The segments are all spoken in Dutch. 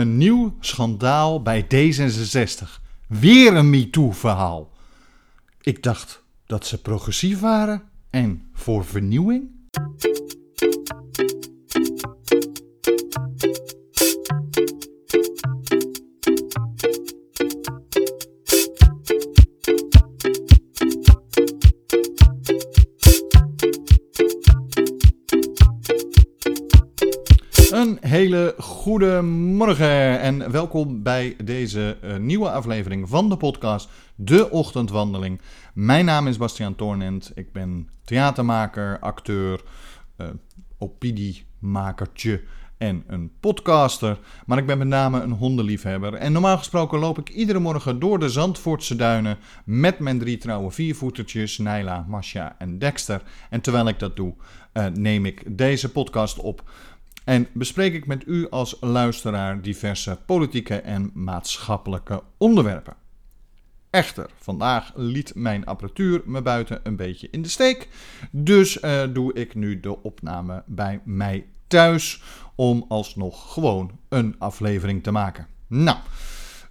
Een nieuw schandaal bij D66. Weer een MeToo-verhaal. Ik dacht dat ze progressief waren en voor vernieuwing. Hele goede morgen en welkom bij deze eh, nieuwe aflevering van de podcast De Ochtendwandeling. Mijn naam is Bastiaan Toornent. Ik ben theatermaker, acteur, uh, opiniemakertje en een podcaster. Maar ik ben met name een hondenliefhebber. En normaal gesproken loop ik iedere morgen door de Zandvoortse duinen met mijn drie trouwe viervoetertjes, Naila, Masha en Dexter. En terwijl ik dat doe, uh, neem ik deze podcast op. En bespreek ik met u als luisteraar diverse politieke en maatschappelijke onderwerpen. Echter, vandaag liet mijn apparatuur me buiten een beetje in de steek. Dus uh, doe ik nu de opname bij mij thuis om alsnog gewoon een aflevering te maken. Nou,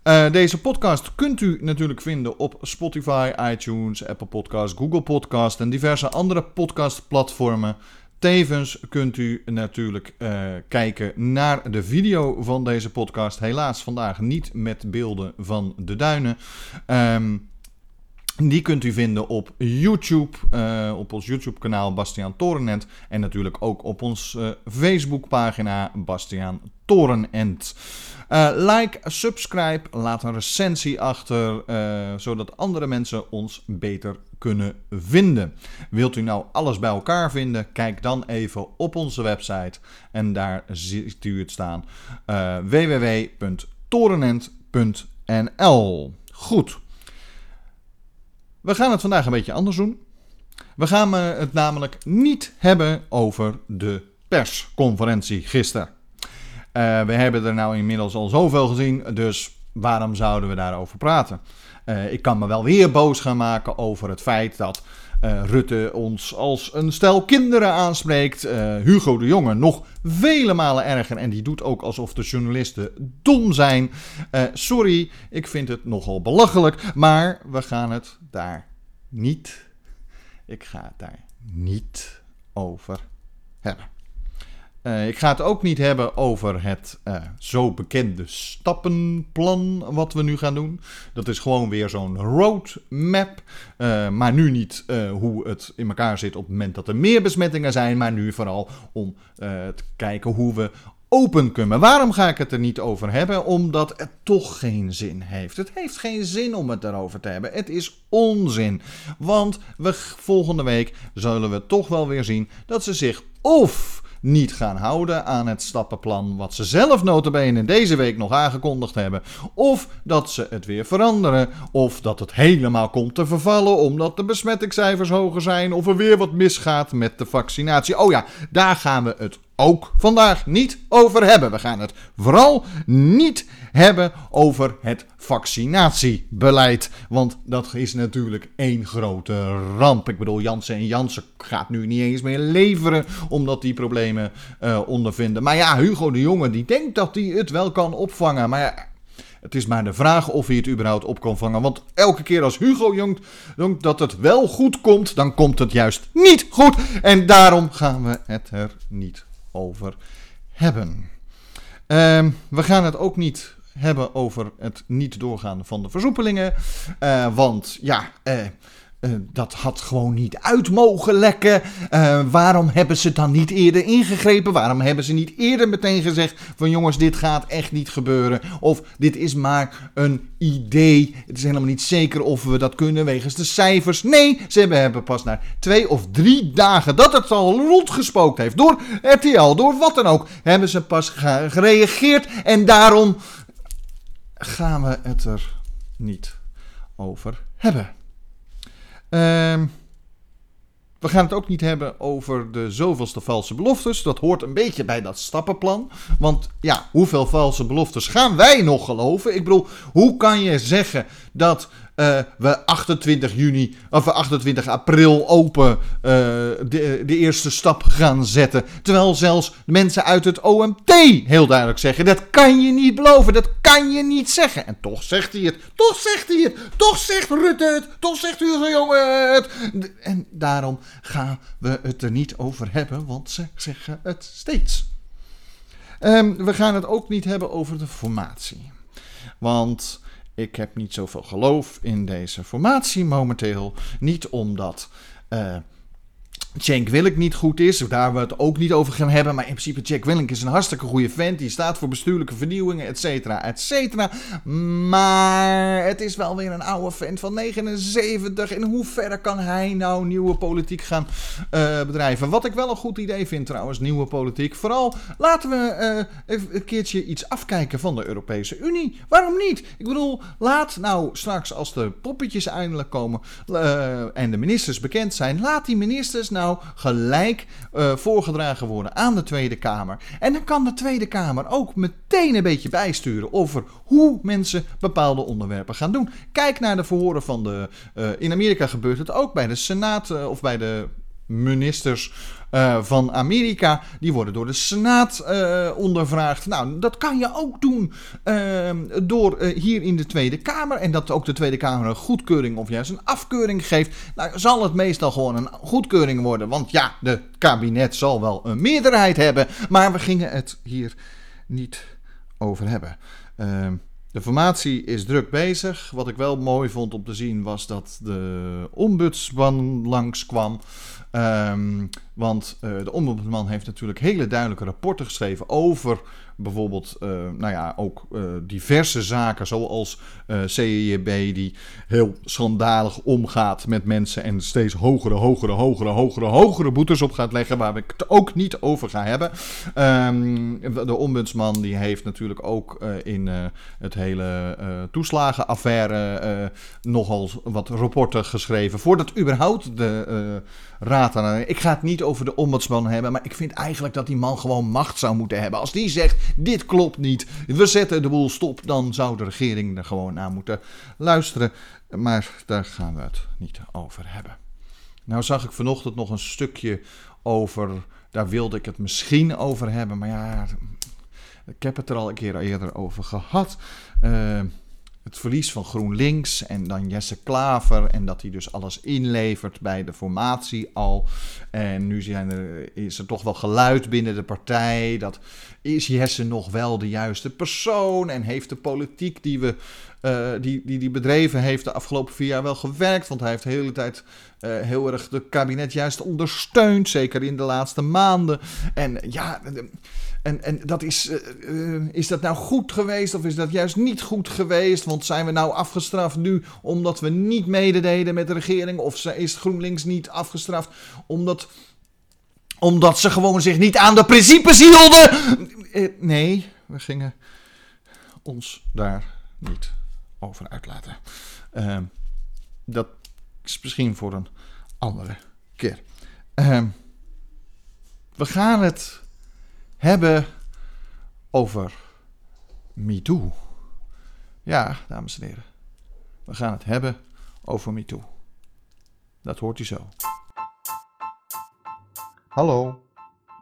uh, deze podcast kunt u natuurlijk vinden op Spotify, iTunes, Apple Podcasts, Google Podcasts en diverse andere podcastplatformen. Tevens kunt u natuurlijk uh, kijken naar de video van deze podcast. Helaas vandaag niet met beelden van de duinen. Um, die kunt u vinden op YouTube, uh, op ons YouTube-kanaal Bastiaan Torenent. En natuurlijk ook op onze uh, Facebook-pagina Bastiaan Torenent. Uh, like, subscribe, laat een recensie achter, zodat andere mensen ons beter kunnen vinden. Wilt u nou alles bij elkaar vinden? Kijk dan even op onze website en daar ziet u het staan. www.torenent.nl Goed. We gaan het vandaag een beetje anders doen. We gaan het namelijk niet hebben over de persconferentie gisteren. Uh, we hebben er nou inmiddels al zoveel gezien, dus waarom zouden we daarover praten? Uh, ik kan me wel weer boos gaan maken over het feit dat uh, Rutte ons als een stel kinderen aanspreekt. Uh, Hugo de Jonge nog vele malen erger. En die doet ook alsof de journalisten dom zijn. Uh, sorry, ik vind het nogal belachelijk. Maar we gaan het daar niet. Ik ga het daar niet over hebben. Uh, ik ga het ook niet hebben over het uh, zo bekende stappenplan wat we nu gaan doen. Dat is gewoon weer zo'n roadmap. Uh, maar nu niet hoe het in elkaar zit op het moment dat er meer besmettingen zijn. Maar nu vooral om te kijken hoe we open kunnen. Waarom ga ik het er niet over hebben? Omdat het toch geen zin heeft. Het heeft geen zin om het erover te hebben. Het is onzin. Want we, volgende week zullen we toch wel weer zien dat ze zich of niet gaan houden aan het stappenplan wat ze zelf notabene deze week nog aangekondigd hebben. Of dat ze het weer veranderen. Of dat het helemaal komt te vervallen omdat de besmettingscijfers hoger zijn. Of er weer wat misgaat met de vaccinatie. Oh ja, daar gaan we het ook vandaag niet over hebben. We gaan het vooral niet hebben over het vaccinatiebeleid. Want dat is natuurlijk één grote ramp. Ik bedoel, Jansen en Jansen gaat nu niet eens meer leveren omdat die problemen uh, ondervinden. Maar ja, Hugo de Jonge die denkt dat hij het wel kan opvangen. Maar ja, het is maar de vraag of hij het überhaupt op kan vangen. Want elke keer als Hugo jongt dat het wel goed komt, dan komt het juist niet goed. En daarom gaan we het er niet over hebben. Uh, we gaan het ook niet hebben over het niet doorgaan van de versoepelingen. Uh, want ja, uh, uh, dat had gewoon niet uit mogen lekken. waarom hebben ze dan niet eerder ingegrepen? Waarom hebben ze niet eerder meteen gezegd van jongens, dit gaat echt niet gebeuren. Of dit is maar een idee. Het is helemaal niet zeker of we dat kunnen wegens de cijfers. Nee, ze hebben pas na twee of drie dagen dat het al rondgespookt heeft. Door RTL, door wat dan ook. Hebben ze pas gereageerd. En daarom gaan we het er niet over hebben. Um, we gaan het ook niet hebben over de zoveelste valse beloftes. Dat hoort een beetje bij dat stappenplan. Want ja, hoeveel valse beloftes gaan wij nog geloven? Ik bedoel, hoe kan je zeggen dat uh, we 28 juni of 28 april open uh, de, de, eerste stap gaan zetten. Terwijl zelfs mensen uit het OMT heel duidelijk zeggen: dat kan je niet beloven, dat kan je niet zeggen. En toch zegt hij het, toch zegt hij het, toch zegt Rutte het, toch zegt Hugo Jongen het. En daarom gaan we het er niet over hebben, want ze zeggen het steeds. Um, we gaan het ook niet hebben over de formatie. Want ik heb niet zoveel geloof in deze formatie momenteel. Niet omdat. Uh, Cenk Willink niet goed is, daar we het ook niet over gaan hebben. Maar in principe, Jack Willink is een hartstikke goede vent. Die staat voor bestuurlijke vernieuwingen, et cetera, et cetera. Maar het is wel weer een oude vent van 79. In hoeverre kan hij nou nieuwe politiek gaan uh, bedrijven? Wat ik wel een goed idee vind trouwens, nieuwe politiek. Vooral laten we uh, een keertje iets afkijken van de Europese Unie. Waarom niet? Ik bedoel, laat nou straks als de poppetjes eindelijk komen uh, en de ministers bekend zijn, laat die ministers nou gelijk uh, voorgedragen worden aan de Tweede Kamer. En dan kan de Tweede Kamer ook meteen een beetje bijsturen over hoe mensen bepaalde onderwerpen gaan doen. Kijk naar de verhoren van de. Uh, in Amerika gebeurt het ook bij de Senaat uh, of bij de ministers uh, van Amerika. Die worden door de Senaat uh, ondervraagd. Nou, dat kan je ook doen uh, door hier in de Tweede Kamer. En dat ook de Tweede Kamer een goedkeuring of juist een afkeuring geeft. Nou, zal het meestal gewoon een goedkeuring worden. Want ja, de kabinet zal wel een meerderheid hebben. Maar we gingen het hier niet over hebben. Ehm, de formatie is druk bezig. Wat ik wel mooi vond om te zien was dat de ombudsman langskwam. Um, want uh, de ombudsman heeft natuurlijk hele duidelijke rapporten geschreven over bijvoorbeeld, uh, nou ja, ook uh, diverse zaken zoals CEJB die heel schandalig omgaat met mensen en steeds hogere, hogere, hogere, hogere, hogere boetes op gaat leggen, waar ik het ook niet over ga hebben. Um, de ombudsman die heeft natuurlijk ook in het hele toeslagenaffaire nogal wat rapporten geschreven voordat überhaupt de raad aan. Ik ga het niet de ombudsman hebben, maar ik vind eigenlijk dat die man gewoon macht zou moeten hebben. Als die zegt, dit klopt niet, we zetten de boel stop, dan zou de regering er gewoon naar moeten luisteren. Maar daar gaan we het niet over hebben. Nou zag ik vanochtend nog een stukje over, daar wilde ik het misschien over hebben, maar ja, ik heb het er al een keer eerder over gehad. Uh, het verlies van GroenLinks en dan Jesse Klaver. En dat hij dus alles inlevert bij de formatie al. En nu zijn er, is er toch wel geluid binnen de partij. Dat is Jesse nog wel de juiste persoon? En heeft de politiek die we. Uh, die, die die bedreven heeft de afgelopen vier jaar wel gewerkt. Want hij heeft de hele tijd uh, heel erg de kabinet juist ondersteund. Zeker in de laatste maanden. En ja. En, en dat is, uh, is dat nou goed geweest of is dat juist niet goed geweest? Want zijn we nou afgestraft nu omdat we niet medededen met de regering? Of is GroenLinks niet afgestraft omdat, omdat ze gewoon zich niet aan de principes hielden? Uh, nee, we gingen ons daar niet over uitlaten. Uh, dat is misschien voor een andere keer. we gaan het hebben over MeToo. Ja, dames en heren. We gaan het hebben over MeToo. Dat hoort u zo. Hallo,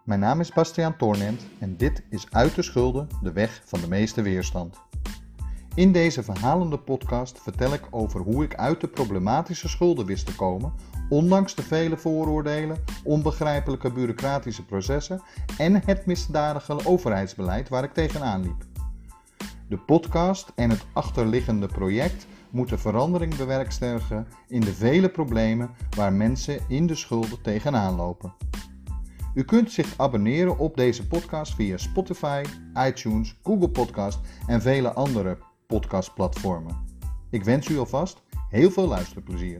mijn naam is Bastiaan Toornent en dit is Uit de Schulden, de weg van de meeste weerstand. In deze verhalende podcast vertel ik over hoe ik uit de problematische schulden wist te komen ondanks de vele vooroordelen, onbegrijpelijke bureaucratische processen en het misdadige overheidsbeleid waar ik tegenaan liep. De podcast en het achterliggende project moeten verandering bewerkstelligen in de vele problemen waar mensen in de schulden tegenaan lopen. U kunt zich abonneren op deze podcast via Spotify, iTunes, Google Podcast en vele andere podcastplatformen. Ik wens u alvast heel veel luisterplezier.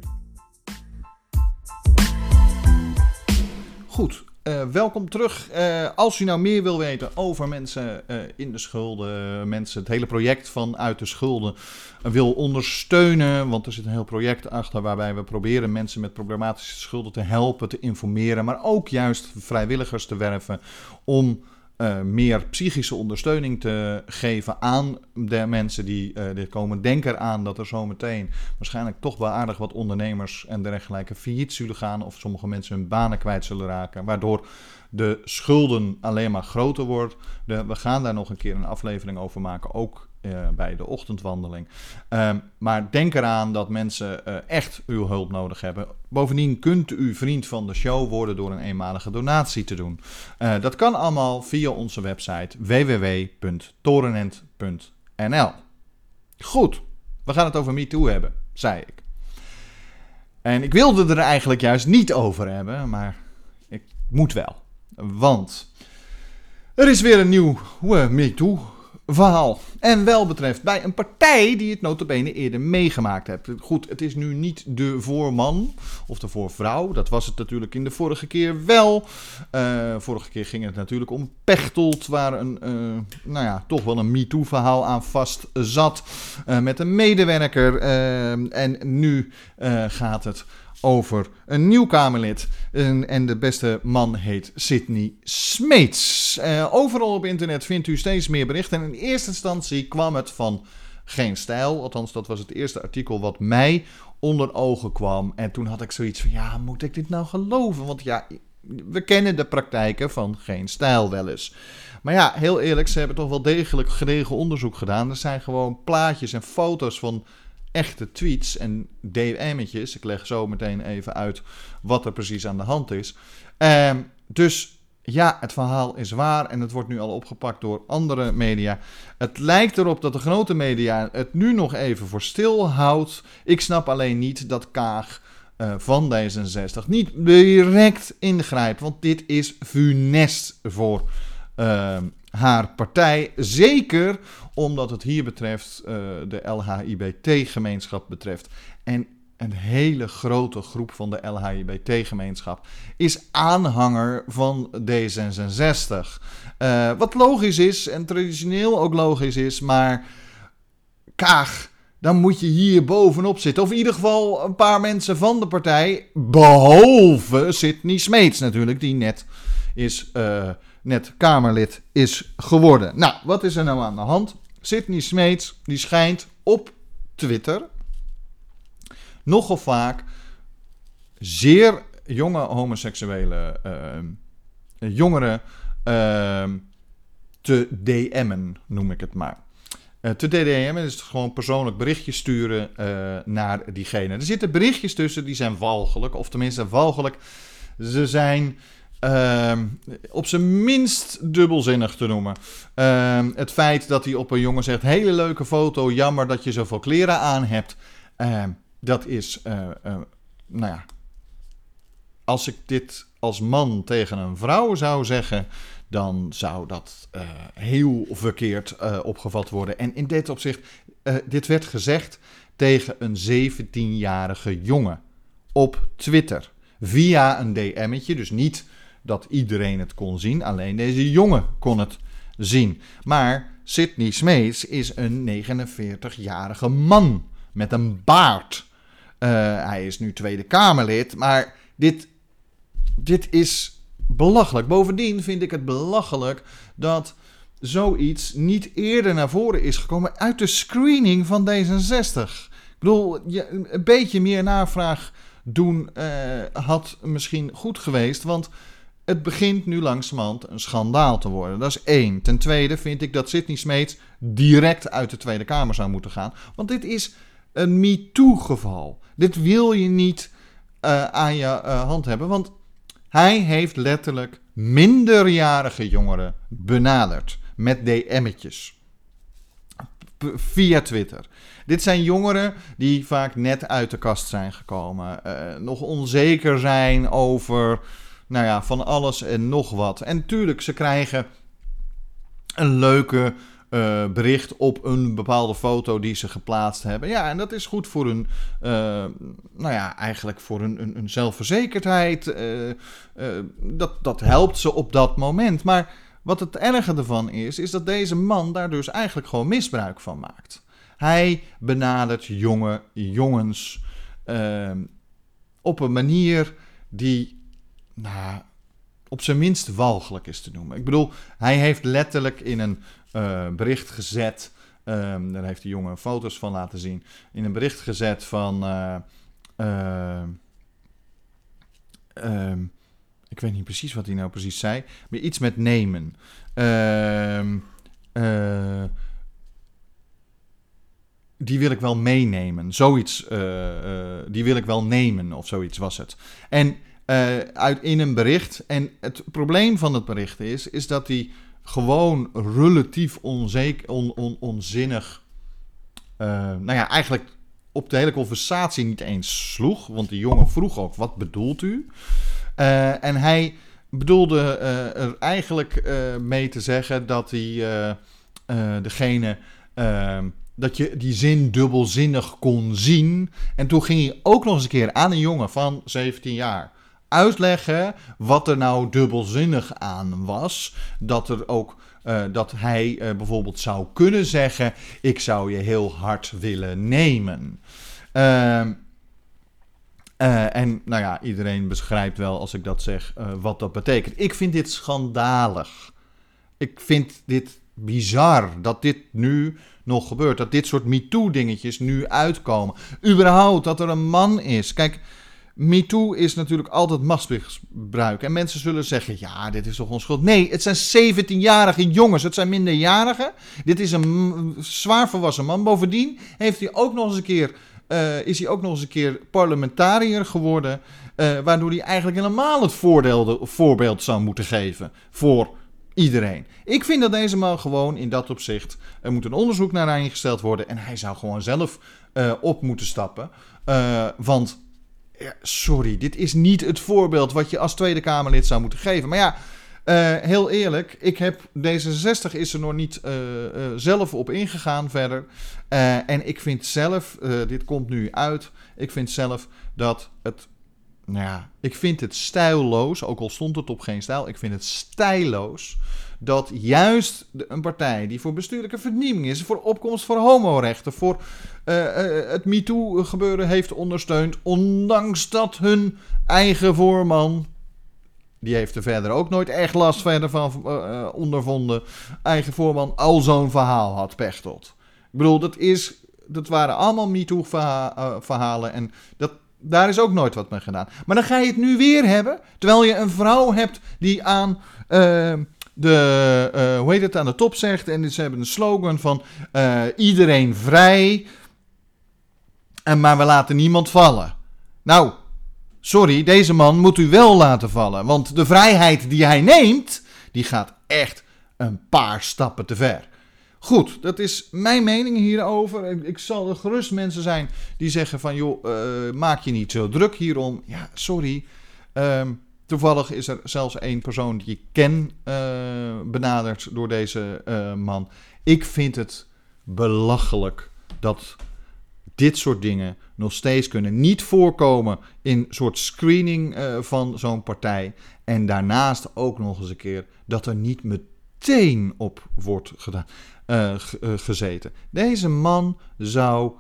Goed, eh, welkom terug. Uh, als u nou meer wil weten over mensen uh, in de schulden, mensen het hele project van uit de schulden wil ondersteunen, want er zit een heel project achter waarbij we proberen mensen met problematische schulden te helpen, te informeren, maar ook juist vrijwilligers te werven om uh, meer psychische ondersteuning te geven aan de mensen die dit komen. Denk eraan dat er zometeen waarschijnlijk toch wel aardig wat ondernemers en dergelijke failliet zullen gaan. Of sommige mensen hun banen kwijt zullen raken. Waardoor de schulden alleen maar groter wordt. We gaan daar nog een keer een aflevering over maken. Ook uh, bij de ochtendwandeling. Uh, maar denk eraan dat mensen uh, echt uw hulp nodig hebben. Bovendien kunt u vriend van de show worden door een eenmalige donatie te doen. Uh, dat kan allemaal via onze website www.torenent.nl. Goed, we gaan het over MeToo hebben, zei ik. En ik wilde er eigenlijk juist niet over hebben, maar ik moet wel. Want er is weer een nieuw MeToo verhaal. En wel betreft bij een partij die het notabene eerder meegemaakt heeft. Goed, het is nu niet de voorman of de voorvrouw. Dat was het natuurlijk in de vorige keer wel. Uh, vorige keer ging het natuurlijk om Pechtold, waar een, uh, nou ja, toch wel een MeToo-verhaal aan vast zat. Uh, met een medewerker. en nu gaat het over een nieuw Kamerlid. En, en de beste man heet Sidney Smeets. Uh, overal op internet vindt u steeds meer berichten. En in eerste instantie kwam het van Geen Stijl. Althans, dat was het eerste artikel wat mij onder ogen kwam. En toen had ik zoiets van: ja, moet ik dit nou geloven? Want ja, we kennen de praktijken van Geen Stijl wel eens. Maar ja, heel eerlijk, ze hebben toch wel degelijk gedegen onderzoek gedaan. Er zijn gewoon plaatjes en foto's van echte tweets en DM'tjes. Ik leg zo meteen even uit wat er precies aan de hand is. Uh, dus ja, het verhaal is waar en het wordt nu al opgepakt door andere media. Het lijkt erop dat de grote media het nu nog even voor stil houdt. Ik snap alleen niet dat Kaag uh, van D66 niet direct ingrijpt, want dit is funest voor uh, haar partij. Zeker omdat het hier betreft, uh, de LHIBT-gemeenschap betreft. En een hele grote groep van de LHIBT-gemeenschap is aanhanger van D66. Uh, wat logisch is en traditioneel ook logisch is, maar Kaag, dan moet je hier bovenop zitten. Of in ieder geval een paar mensen van de partij, behalve Sidney Smeets natuurlijk, die net is uh, net Kamerlid is geworden. Nou, wat is er nou aan de hand? Sidney Smeets die schijnt op Twitter nogal vaak zeer jonge homoseksuele uh, jongeren uh, te DM'en, noem ik het maar. Uh, te DM'en is gewoon persoonlijk berichtjes sturen naar diegene. Er zitten berichtjes tussen die zijn walgelijk, of tenminste walgelijk. Ze zijn Uh, op zijn minst dubbelzinnig te noemen. Uh, het feit dat hij op een jongen zegt: hele leuke foto, jammer dat je zoveel kleren aan hebt. Uh, dat is, uh, nou ja, als ik dit als man tegen een vrouw zou zeggen, dan zou dat heel verkeerd opgevat worden. En in dit opzicht, dit werd gezegd tegen een 17-jarige jongen op Twitter. Via een DM'tje, dus niet dat iedereen het kon zien. Alleen deze jongen kon het zien. Maar Sidney Smeets is een 49-jarige man met een baard. Uh, hij is nu Tweede Kamerlid, maar dit, dit is belachelijk. Bovendien vind ik het belachelijk dat zoiets niet eerder naar voren is gekomen uit de screening van D66. Ik bedoel, een beetje meer navraag doen uh, had misschien goed geweest, want het begint nu langzamerhand een schandaal te worden. Dat is één. Ten tweede vind ik dat Sidney Smeets direct uit de Tweede Kamer zou moeten gaan. Want dit is een MeToo-geval. Dit wil je niet uh, aan je uh, hand hebben. Want hij heeft letterlijk minderjarige jongeren benaderd met DM'tjes. Via Twitter. Dit zijn jongeren die vaak net uit de kast zijn gekomen. Uh, nog onzeker zijn over nou ja, van alles en nog wat. En tuurlijk, ze krijgen een leuke eh, bericht op een bepaalde foto die ze geplaatst hebben. Ja, en dat is goed voor hun, uh, nou ja, eigenlijk voor hun, zelfverzekerdheid. Uh, dat, dat helpt ze op dat moment. Maar wat het erge ervan is, is dat deze man daar dus eigenlijk gewoon misbruik van maakt. Hij benadert jonge jongens op een manier die, nou, op zijn minst walgelijk is te noemen. Ik bedoel, hij heeft letterlijk in een uh, bericht gezet. Um, daar heeft de jongen foto's van laten zien. In een bericht gezet van. Uh, uh, um, ik weet niet precies wat hij nou precies zei. Maar iets met nemen. Ehm, die wil ik wel meenemen. Zoiets. die wil ik wel nemen of zoiets was het. En uit, in een bericht. En het probleem van het bericht is, is dat hij gewoon relatief onzeker, on, on, onzinnig. Uh, nou ja, eigenlijk op de hele conversatie niet eens sloeg. Want die jongen vroeg ook: wat bedoelt u? Uh, en hij bedoelde er eigenlijk mee te zeggen dat hij degene. dat je die zin dubbelzinnig kon zien. En toen ging hij ook nog eens een keer aan een jongen van 17 jaar uitleggen wat er nou dubbelzinnig aan was. Dat er ook uh, dat hij uh, bijvoorbeeld zou kunnen zeggen: Ik zou je heel hard willen nemen. Uh, en nou ja, iedereen begrijpt wel als ik dat zeg wat dat betekent. Ik vind dit schandalig. Ik vind dit bizar dat dit nu nog gebeurt. Dat dit soort MeToo-dingetjes nu uitkomen. Überhaupt dat er een man is. Kijk, MeToo is natuurlijk altijd machtsmisbruik. En mensen zullen zeggen, ja, dit is toch onschuld. Nee, het zijn 17-jarige jongens. Het zijn minderjarigen. Dit is een zwaar volwassen man. Bovendien heeft hij ook nog eens een keer, uh, is hij ook nog eens een keer parlementariër geworden. Uh, waardoor hij eigenlijk helemaal het voordeel, voorbeeld zou moeten geven voor iedereen. Ik vind dat deze man gewoon in dat opzicht. Er moet een onderzoek naar ingesteld worden. En hij zou gewoon zelf uh, op moeten stappen. want sorry, dit is niet het voorbeeld wat je als Tweede Kamerlid zou moeten geven. Maar ja, uh, heel eerlijk, ik heb D66 is er nog niet uh, uh, zelf op ingegaan verder. en ik vind zelf, dit komt nu uit, ik vind zelf dat het, nou ja, ik vind het stijlloos, ook al stond het op geen stijl, ik vind het stijlloos dat juist een partij die voor bestuurlijke vernieuwing is, voor opkomst voor homorechten, voor uh, uh, het MeToo-gebeuren heeft ondersteund, ondanks dat hun eigen voorman, die heeft er verder ook nooit echt last verder van uh, ondervonden, eigen voorman al zo'n verhaal had, Pechtold. Ik bedoel, dat, is, dat waren allemaal MeToo-verhalen en dat, daar is ook nooit wat mee gedaan. Maar dan ga je het nu weer hebben, terwijl je een vrouw hebt die aan de, uh, hoe heet het, aan de top zegt. En ze hebben een slogan van uh, iedereen vrij, en maar we laten niemand vallen. Nou, sorry, deze man moet u wel laten vallen. Want de vrijheid die hij neemt, die gaat echt een paar stappen te ver. Goed, dat is mijn mening hierover. Ik zal er gerust mensen zijn die zeggen van... joh, uh, maak je niet zo druk hierom. Ja, sorry. Um, Toevallig is er zelfs één persoon die ik ken uh, benaderd door deze uh, man. Ik vind het belachelijk dat dit soort dingen nog steeds kunnen niet voorkomen in soort screening uh, van zo'n partij. En daarnaast ook nog eens een keer dat er niet meteen op wordt gedaan, gezeten. Deze man zou.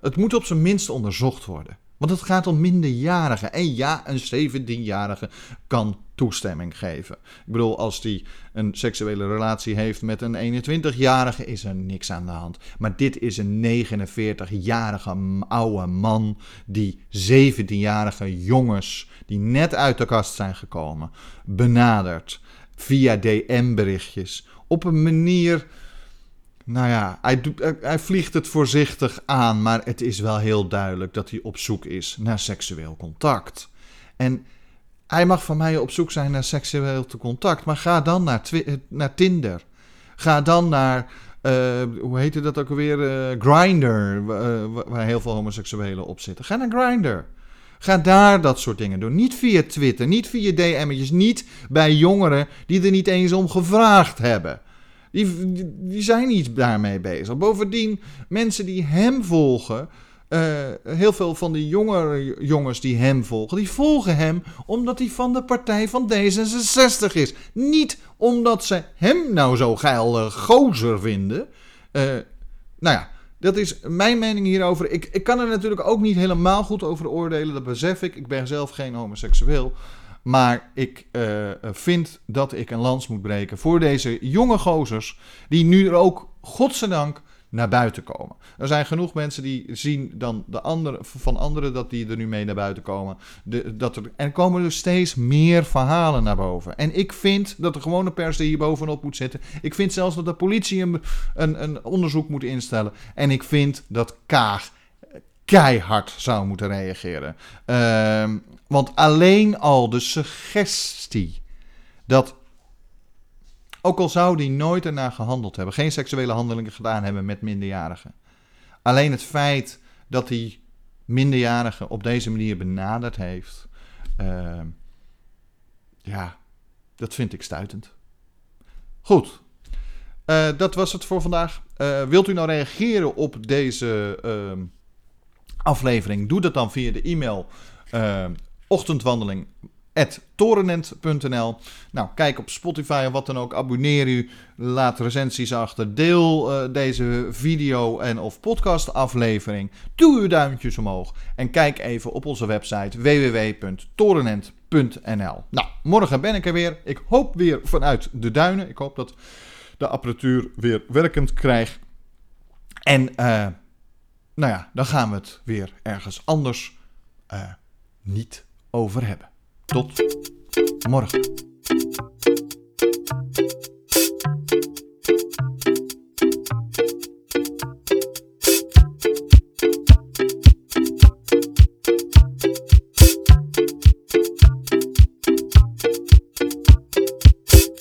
het moet op zijn minst onderzocht worden. Want het gaat om minderjarigen. En ja, een 17-jarige kan toestemming geven. Ik bedoel, als die een seksuele relatie heeft met een 21-jarige, is er niks aan de hand. Maar dit is een 49-jarige oude man die 17-jarige jongens, die net uit de kast zijn gekomen, benadert via DM-berichtjes. Op een manier nou ja, hij, doet, hij vliegt het voorzichtig aan, maar het is wel heel duidelijk dat hij op zoek is naar seksueel contact. En hij mag van mij op zoek zijn naar seksueel contact, maar ga dan naar, naar Tinder. Ga dan naar, uh, hoe heette dat ook alweer, uh, Grindr, uh, waar heel veel homoseksuelen op zitten. Ga naar Grindr. Ga daar dat soort dingen doen. Niet via Twitter, niet via DM'tjes, niet bij jongeren die er niet eens om gevraagd hebben. Die, die, zijn niet daarmee bezig. Bovendien, mensen die hem volgen. eh, heel veel van die jongere jongens die hem volgen, die volgen hem omdat hij van de partij van D66 is. Niet omdat ze hem nou zo geil gozer vinden. Eh, nou ja, dat is mijn mening hierover. Ik, ik kan er natuurlijk ook niet helemaal goed over oordelen, dat besef ik. Ik ben zelf geen homoseksueel. Maar ik eh, vind dat ik een lans moet breken voor deze jonge gozers. Die nu er ook, godzijdank, naar buiten komen. Er zijn genoeg mensen die zien dan de andere, van anderen dat die er nu mee naar buiten komen. De, dat er, en er komen dus steeds meer verhalen naar boven. En ik vind dat de gewone pers er hier bovenop moet zitten. Ik vind zelfs dat de politie een, een, een onderzoek moet instellen. En ik vind dat Kaag keihard zou moeten reageren. Ehm, want alleen al de suggestie dat, ook al zou die nooit ernaar gehandeld hebben, geen seksuele handelingen gedaan hebben met minderjarigen, alleen het feit dat hij minderjarigen op deze manier benaderd heeft, ehm, ja, dat vind ik stuitend. Goed, Eh, dat was het voor vandaag. Eh, wilt u nou reageren op deze ehm, aflevering? Doe dat dan via de e-mail uh, ochtendwandeling.torenent.nl Nou, kijk op Spotify of wat dan ook. Abonneer u. Laat recensies achter. Deel uh, deze video en of podcast aflevering. Doe uw duimpjes omhoog. En kijk even op onze website www.torenent.nl Nou, morgen ben ik er weer. Ik hoop weer vanuit de duinen. Ik hoop dat de apparatuur weer werkend krijgt. En uh, nou ja, dan gaan we het weer ergens anders uh, niet over hebben. Tot morgen.